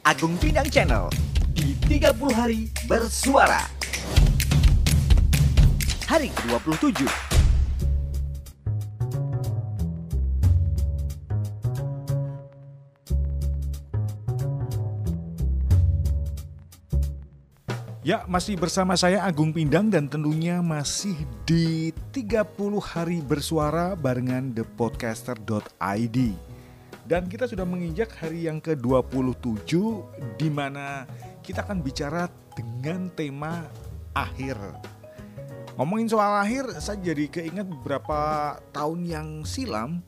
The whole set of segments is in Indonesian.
Agung Pinang Channel di 30 hari bersuara. Hari ke-27. Ya, masih bersama saya Agung Pindang dan tentunya masih di 30 hari bersuara barengan thepodcaster.id. Dan kita sudah menginjak hari yang ke-27 di mana kita akan bicara dengan tema akhir. Ngomongin soal akhir, saya jadi keinget beberapa tahun yang silam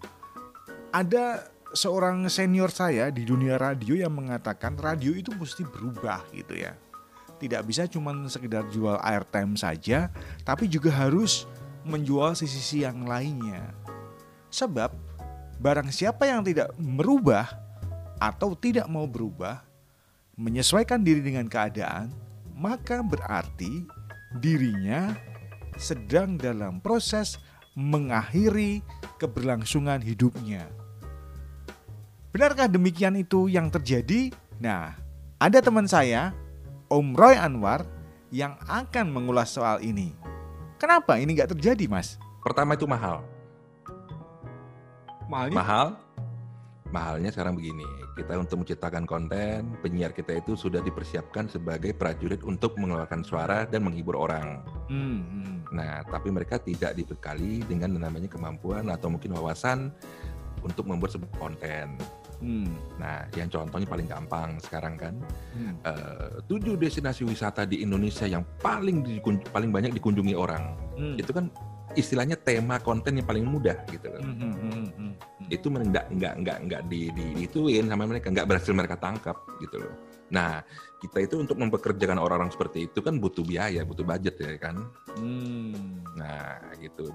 ada seorang senior saya di dunia radio yang mengatakan radio itu mesti berubah gitu ya tidak bisa cuma sekedar jual airtime saja, tapi juga harus menjual sisi-sisi yang lainnya. Sebab barang siapa yang tidak merubah atau tidak mau berubah, menyesuaikan diri dengan keadaan, maka berarti dirinya sedang dalam proses mengakhiri keberlangsungan hidupnya. Benarkah demikian itu yang terjadi? Nah, ada teman saya Om Roy Anwar yang akan mengulas soal ini. Kenapa ini nggak terjadi, Mas? Pertama itu mahal. Mahalnya? Mahal. Mahalnya sekarang begini, kita untuk menciptakan konten, penyiar kita itu sudah dipersiapkan sebagai prajurit untuk mengeluarkan suara dan menghibur orang. Hmm, hmm. Nah, tapi mereka tidak dibekali dengan namanya kemampuan atau mungkin wawasan untuk membuat sebuah konten. Hmm. Nah, yang contohnya paling gampang sekarang kan, Hmm. eh, tujuh destinasi wisata di Indonesia yang paling paling banyak dikunjungi orang. Hmm. Itu kan istilahnya tema konten yang paling mudah gitu loh. Hmm, hmm. Itu enggak enggak enggak enggak di, di ituin sama mereka, enggak berhasil mereka tangkap gitu loh. Nah, kita itu untuk mempekerjakan orang-orang seperti itu kan butuh biaya, butuh budget ya kan. Hmm. Nah, gitu.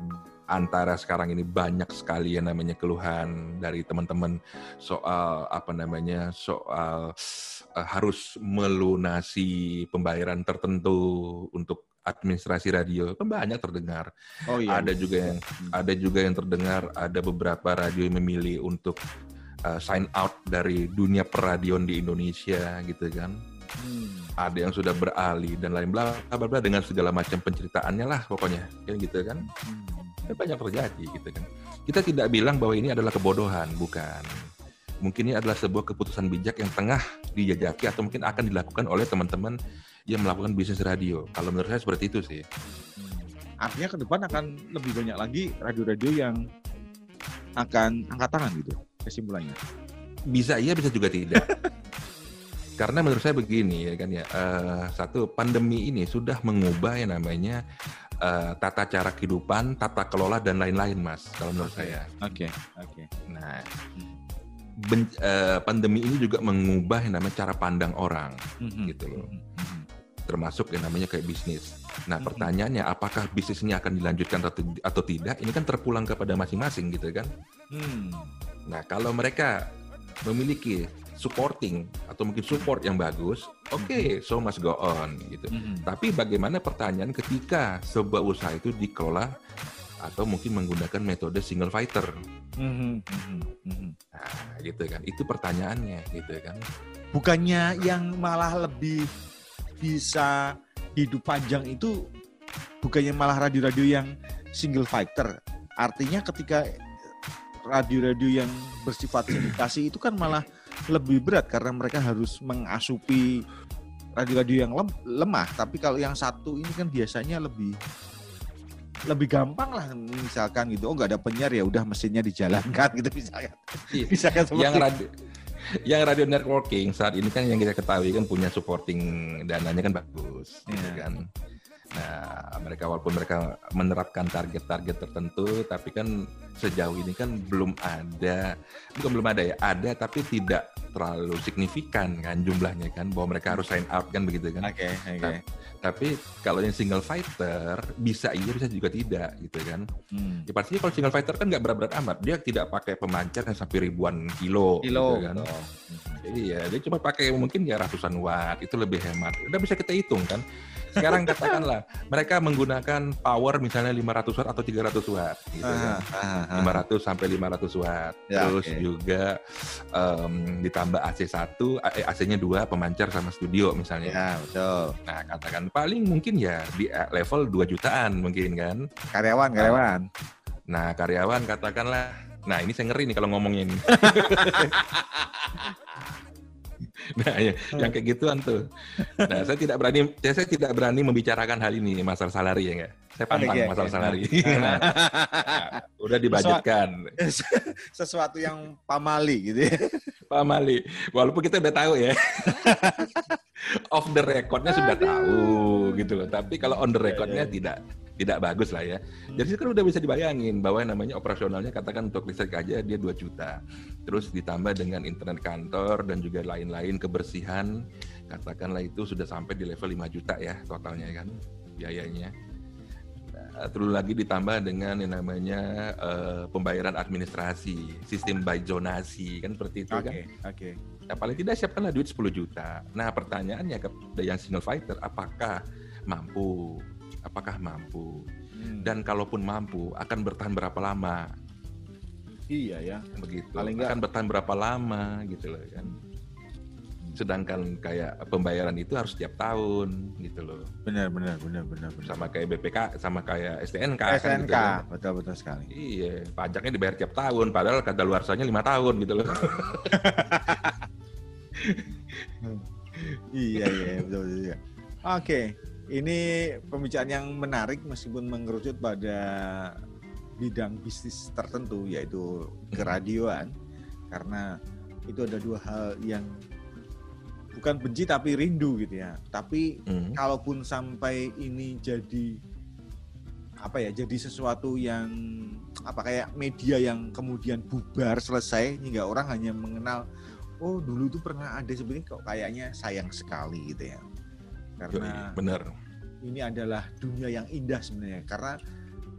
Antara sekarang ini banyak sekali yang namanya keluhan dari teman-teman soal apa namanya soal eh, harus melunasi pembayaran tertentu untuk administrasi radio kan banyak terdengar. Oh iya. Ada juga yang ada juga yang terdengar ada beberapa radio yang memilih untuk uh, sign out dari dunia peradion di Indonesia gitu kan. Hmm. Ada yang sudah beralih dan lain bla bla bla dengan segala macam penceritaannya lah pokoknya kan gitu kan. Hmm. Kan banyak terjadi gitu kan. Kita tidak bilang bahwa ini adalah kebodohan, bukan. Mungkin ini adalah sebuah keputusan bijak yang tengah dijajaki atau mungkin akan dilakukan oleh teman-teman yang melakukan bisnis radio. Kalau menurut saya seperti itu sih. Artinya ke depan akan lebih banyak lagi radio-radio yang akan angkat tangan gitu kesimpulannya. Bisa iya, bisa juga tidak. Karena menurut saya begini ya kan ya, eh, satu pandemi ini sudah mengubah yang namanya eh, tata cara kehidupan, tata kelola dan lain-lain, mas. Kalau menurut saya. Oke, oke. Nah, ben- eh, pandemi ini juga mengubah yang namanya cara pandang orang, Hmm, gitu loh. termasuk yang namanya kayak bisnis. Nah, Mhm. pertanyaannya apakah bisnis ini akan dilanjutkan atau, atau tidak? Ini kan terpulang kepada masing-masing, gitu kan? Hmm. Nah, kalau mereka memiliki supporting atau mungkin support yang bagus, oke, so must go on gitu. Hmm. Tapi bagaimana pertanyaan ketika sebuah usaha itu dikelola atau mungkin menggunakan metode single fighter? Hmm, hmm, hmm. Nah, gitu kan. Itu pertanyaannya, gitu kan. Bukannya yang malah lebih bisa hidup panjang itu bukannya malah radio-radio yang single fighter. Artinya ketika radio-radio yang bersifat sindikasi itu kan malah lebih berat karena mereka harus mengasupi radio-radio yang lem- lemah. Tapi kalau yang satu ini kan biasanya lebih lebih gampang lah misalkan gitu. Oh nggak ada penyiar ya udah mesinnya dijalankan gitu misalkan. Iya. Misalkan seperti yang radio yang radio networking saat ini kan yang kita ketahui kan punya supporting dananya kan bagus gitu Iya. kan nah mereka walaupun mereka menerapkan target-target tertentu tapi kan sejauh ini kan belum ada bukan belum ada ya ada tapi tidak terlalu signifikan kan jumlahnya kan bahwa mereka harus sign out kan begitu kan Oke, oke. tapi kalau yang single fighter bisa iya bisa juga tidak gitu kan Hmm. Ya pastinya kalau single fighter kan nggak berat-berat amat. Dia tidak pakai pemancar yang sampai ribuan kilo. Kilo gitu kan. betul. Jadi ya dia cuma pakai mungkin ya ratusan watt. Itu lebih hemat. Udah bisa kita hitung kan. Sekarang katakanlah mereka menggunakan power misalnya 500 watt atau 300 watt gitu kan. Ah, ah, ah. 500 sampai 500 watt. Ya, Terus oke. juga em, ditambah AC 1, eh, AC-nya 2 pemancar sama studio misalnya. Ya, betul. Nah, katakan paling mungkin ya di eh, level 2 jutaan mungkin kan. Karyawan, karyawan. Nah, karyawan katakanlah Nah, ini saya ngeri nih kalau ngomongnya ini. nah, ya, yang kayak gituan tuh. Nah, saya tidak berani saya, saya tidak berani membicarakan hal ini masalah salari ya enggak. Saya pantang Oke, oke. masalah salari. Nah. Nah, udah dibajetkan. Sesuatu yang pamali gitu ya. Pak Mali, walaupun kita udah tahu ya, off the recordnya sudah tahu gitu loh. Tapi kalau on the recordnya ya. tidak tidak bagus lah ya. Jadi kan udah bisa dibayangin bahwa yang namanya operasionalnya katakan untuk listrik aja dia 2 juta. Terus ditambah dengan internet kantor dan juga lain-lain kebersihan, katakanlah itu sudah sampai di level 5 juta ya totalnya kan biayanya. Nah, Terus lagi ditambah dengan yang namanya eh, pembayaran administrasi, sistem by zonasi kan seperti itu kan. Oke, oke. Nah, paling tidak siapkanlah duit 10 juta. Nah, pertanyaannya kepada yang single fighter, apakah mampu? Apakah mampu? Hmm. Dan kalaupun mampu, akan bertahan berapa lama? iya ya. Begitu. Paling akan bertahan berapa lama gitu loh kan. Sedangkan kayak pembayaran itu harus setiap tahun gitu loh. Benar, benar, benar, benar, benar. Sama kayak BPK, sama kayak STNK. kan SNK, gitu kan. betul betul sekali. Iya, pajaknya dibayar tiap tahun, padahal kadaluarsanya lima tahun gitu loh. Iya, iya, betul betul. iya. Oke, ini pembicaraan yang menarik meskipun mengerucut pada bidang bisnis tertentu yaitu keradioan karena itu ada dua hal yang bukan benci tapi rindu gitu ya. Tapi Hmm. kalaupun sampai ini jadi apa ya jadi sesuatu yang apa kayak media yang kemudian bubar selesai hingga orang hanya mengenal oh dulu tuh pernah ada sebenarnya kok kayaknya sayang sekali gitu ya karena Yoi, bener. ini adalah dunia yang indah sebenarnya karena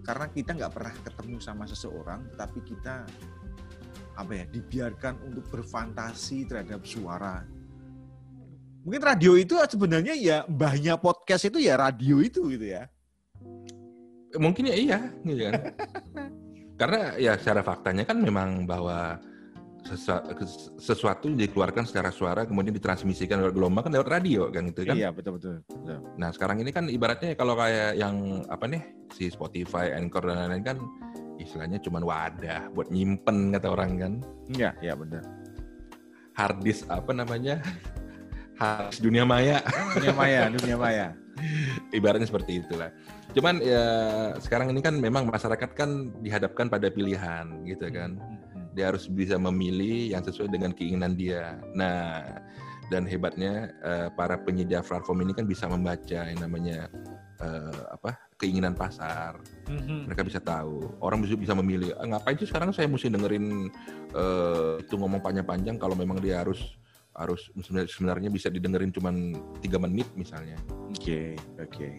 karena kita nggak pernah ketemu sama seseorang tapi kita apa ya dibiarkan untuk berfantasi terhadap suara mungkin radio itu sebenarnya ya mbahnya podcast itu ya radio itu gitu ya Mungkin ya iya, gitu kan. Karena ya secara faktanya kan memang bahwa sesuatu yang dikeluarkan secara suara kemudian ditransmisikan lewat gelombang kan lewat radio kan gitu kan. iya betul betul, betul. Nah sekarang ini kan ibaratnya kalau kayak yang apa nih si Spotify, Anchor dan lain-lain kan istilahnya cuman wadah buat nyimpen kata orang kan. iya iya benar Hard disk apa namanya? Hard dunia maya. dunia maya dunia maya ibaratnya seperti itulah. Cuman ya sekarang ini kan memang masyarakat kan dihadapkan pada pilihan gitu kan. Dia harus bisa memilih yang sesuai dengan keinginan dia. Nah, dan hebatnya eh, para penyedia platform ini kan bisa membaca yang namanya eh, apa keinginan pasar. Mereka bisa tahu. Orang bisa bisa memilih. "Ah, ngapain sih sekarang saya mesti dengerin eh, itu ngomong panjang-panjang kalau memang dia harus harus sebenarnya- bisa didengerin cuman tiga menit misalnya. oke oke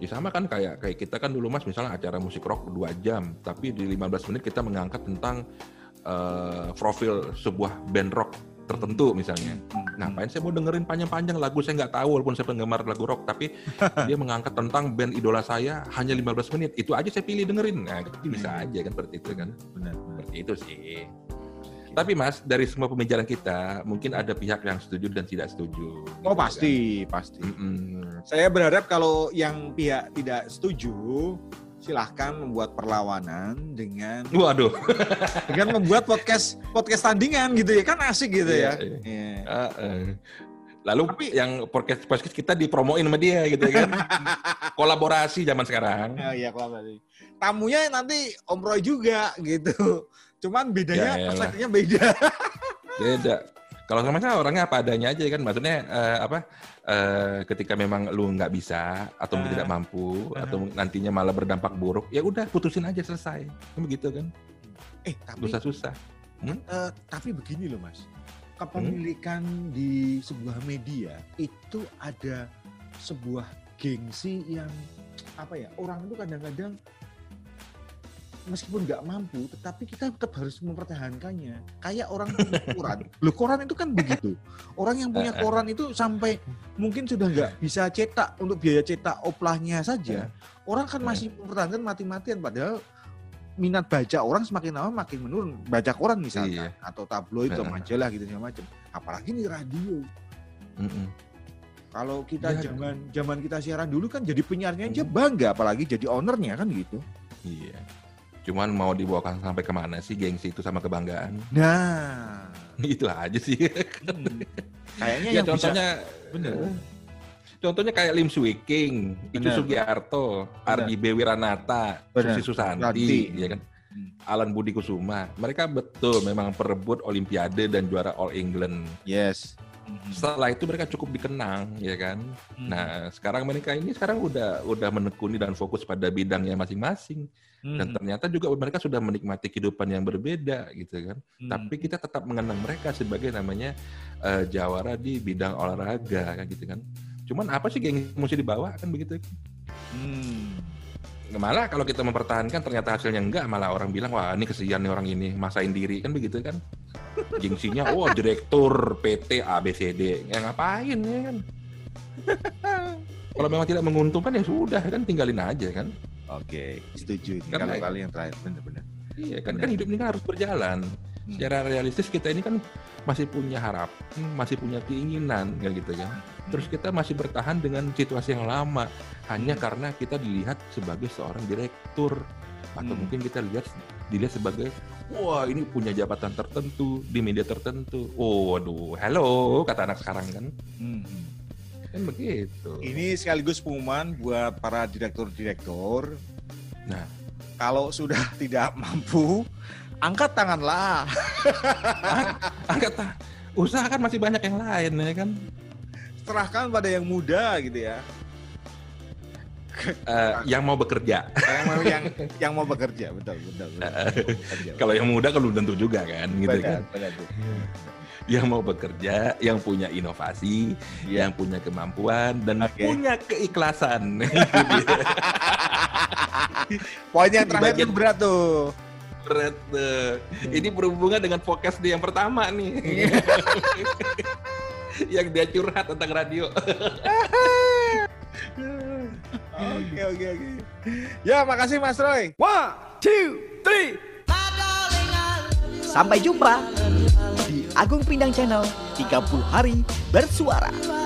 Ya sama kan kayak kayak kita kan dulu Mas misalnya acara musik rock 2 jam, tapi di 15 menit kita mengangkat tentang eh, profil sebuah band rock tertentu misalnya. Nah, Ngapain saya mau dengerin panjang-panjang lagu saya nggak tahu walaupun saya penggemar lagu rock, tapi dia mengangkat tentang band idola saya hanya 15 menit. Itu aja saya pilih dengerin. Nah, itu bisa Hmm. aja kan seperti itu kan. benar benar Seperti itu sih. Tapi Mas, dari semua pembicaraan kita, mungkin ada pihak yang setuju dan tidak setuju. oh Gitu kan. pasti pasti Mm-mm. Saya berharap kalau yang pihak tidak setuju, silahkan membuat perlawanan dengan Waduh. dengan membuat podcast podcast tandingan gitu ya kan asik gitu Iya, ya. iya. Iya. Ah, eh. Lalu yang podcast podcast kita dipromoin sama dia gitu kan. Kolaborasi zaman sekarang. Ya, iya kalau tadi. Tamunya nanti Om Roy juga gitu. Cuman bedanya Ya, elah. perspektifnya beda. Beda. Kalau sama saya orangnya apa adanya aja kan. Maksudnya eh, apa? eh, ketika memang lu nggak bisa atau mungkin Ah. tidak mampu Ah. atau nantinya malah berdampak buruk, ya udah putusin aja selesai. Kan begitu kan. Eh tapi Susah-susah. eh, tapi begini loh Mas. Kepemilikan di sebuah media itu ada sebuah gengsi yang apa ya orang itu kadang-kadang meskipun nggak mampu, tetapi kita tetap harus mempertahankannya. Kayak orang punya koran. Loh koran itu kan begitu. Orang yang punya koran itu sampai mungkin sudah nggak bisa cetak untuk biaya cetak oplahnya saja. Orang kan masih mempertahankan mati-matian padahal minat baca orang semakin lama makin menurun. Baca koran misalnya atau tabloid atau majalah gitu segala macam. Apalagi di radio. Mm-mm. Kalau kita Ya. zaman zaman kita siaran dulu kan jadi penyiarnya aja bangga apalagi jadi ownernya kan gitu. Iya. Cuman mau dibawakan sampai ke mana sih gengsi itu sama kebanggaan? Nah, itu aja sih. hmm, kayaknya ya yang bisa contohnya bener. Contohnya kayak Lim Swee King, Itu Bener. Sugiarto, Ardi B. Wiranata, Bener. Susi Susanti, Susanti. ya kan? Hmm. Alan Budi Kusuma. Mereka betul memang perebut Olimpiade dan juara All England. Yes. Setelah itu mereka cukup dikenang, ya kan? Hmm. Nah, sekarang mereka ini sekarang udah udah menekuni dan fokus pada bidangnya masing-masing. Hmm. Dan ternyata juga mereka sudah menikmati kehidupan yang berbeda, gitu kan? Hmm. Tapi kita tetap mengenang mereka sebagai namanya eh, jawara di bidang olahraga, kan gitu kan? Cuman apa sih yang mesti dibawa kan begitu? Hmm. Malah kalau kita mempertahankan ternyata hasilnya enggak, malah orang bilang wah ini kesian nih orang ini masain diri kan begitu kan? Gengsinya, wah direktur PT ABCD, ya ngapain ya kan? Kalau memang tidak menguntungkan ya sudah kan tinggalin aja kan? Oke, setuju ini Karena- kalau kali yang terakhir benar-benar. Iya kan, Benar. kan hidup ini kan harus berjalan. Hmm. Secara realistis kita ini kan masih punya harapan, masih punya keinginan kan gitu kan. Terus kita masih bertahan dengan situasi yang lama hanya Hmm. karena kita dilihat sebagai seorang direktur atau Hmm. mungkin kita lihat dilihat sebagai wah ini punya jabatan tertentu di media tertentu. Oh, waduh, halo kata anak sekarang kan. Hmm. Kan begitu. Ini sekaligus pengumuman buat para direktur-direktur. Nah. kalau sudah tidak mampu, angkat tanganlah. Angkat ah, usaha kan masih banyak yang lain ya kan. Serahkan pada yang muda gitu ya. Eh, yang mau bekerja. Yang mau yang yang mau bekerja, betul betul. betul. Bekerja. Kalau yang muda kan belum tentu juga kan gitu kan. Benar, benar. yang mau bekerja, yang punya inovasi, Iya. yang punya kemampuan dan Oke. punya keikhlasan. Itu. Poin yang terakhir Bagian- tuh berat tuh. Berat tuh. Ini berhubungan dengan podcast dia yang pertama nih. yang dia curhat tentang radio. Oke oke oke. Ya makasih Mas Roy. One, two, three. Sampai jumpa di Agung Pindang Channel 30 hari bersuara.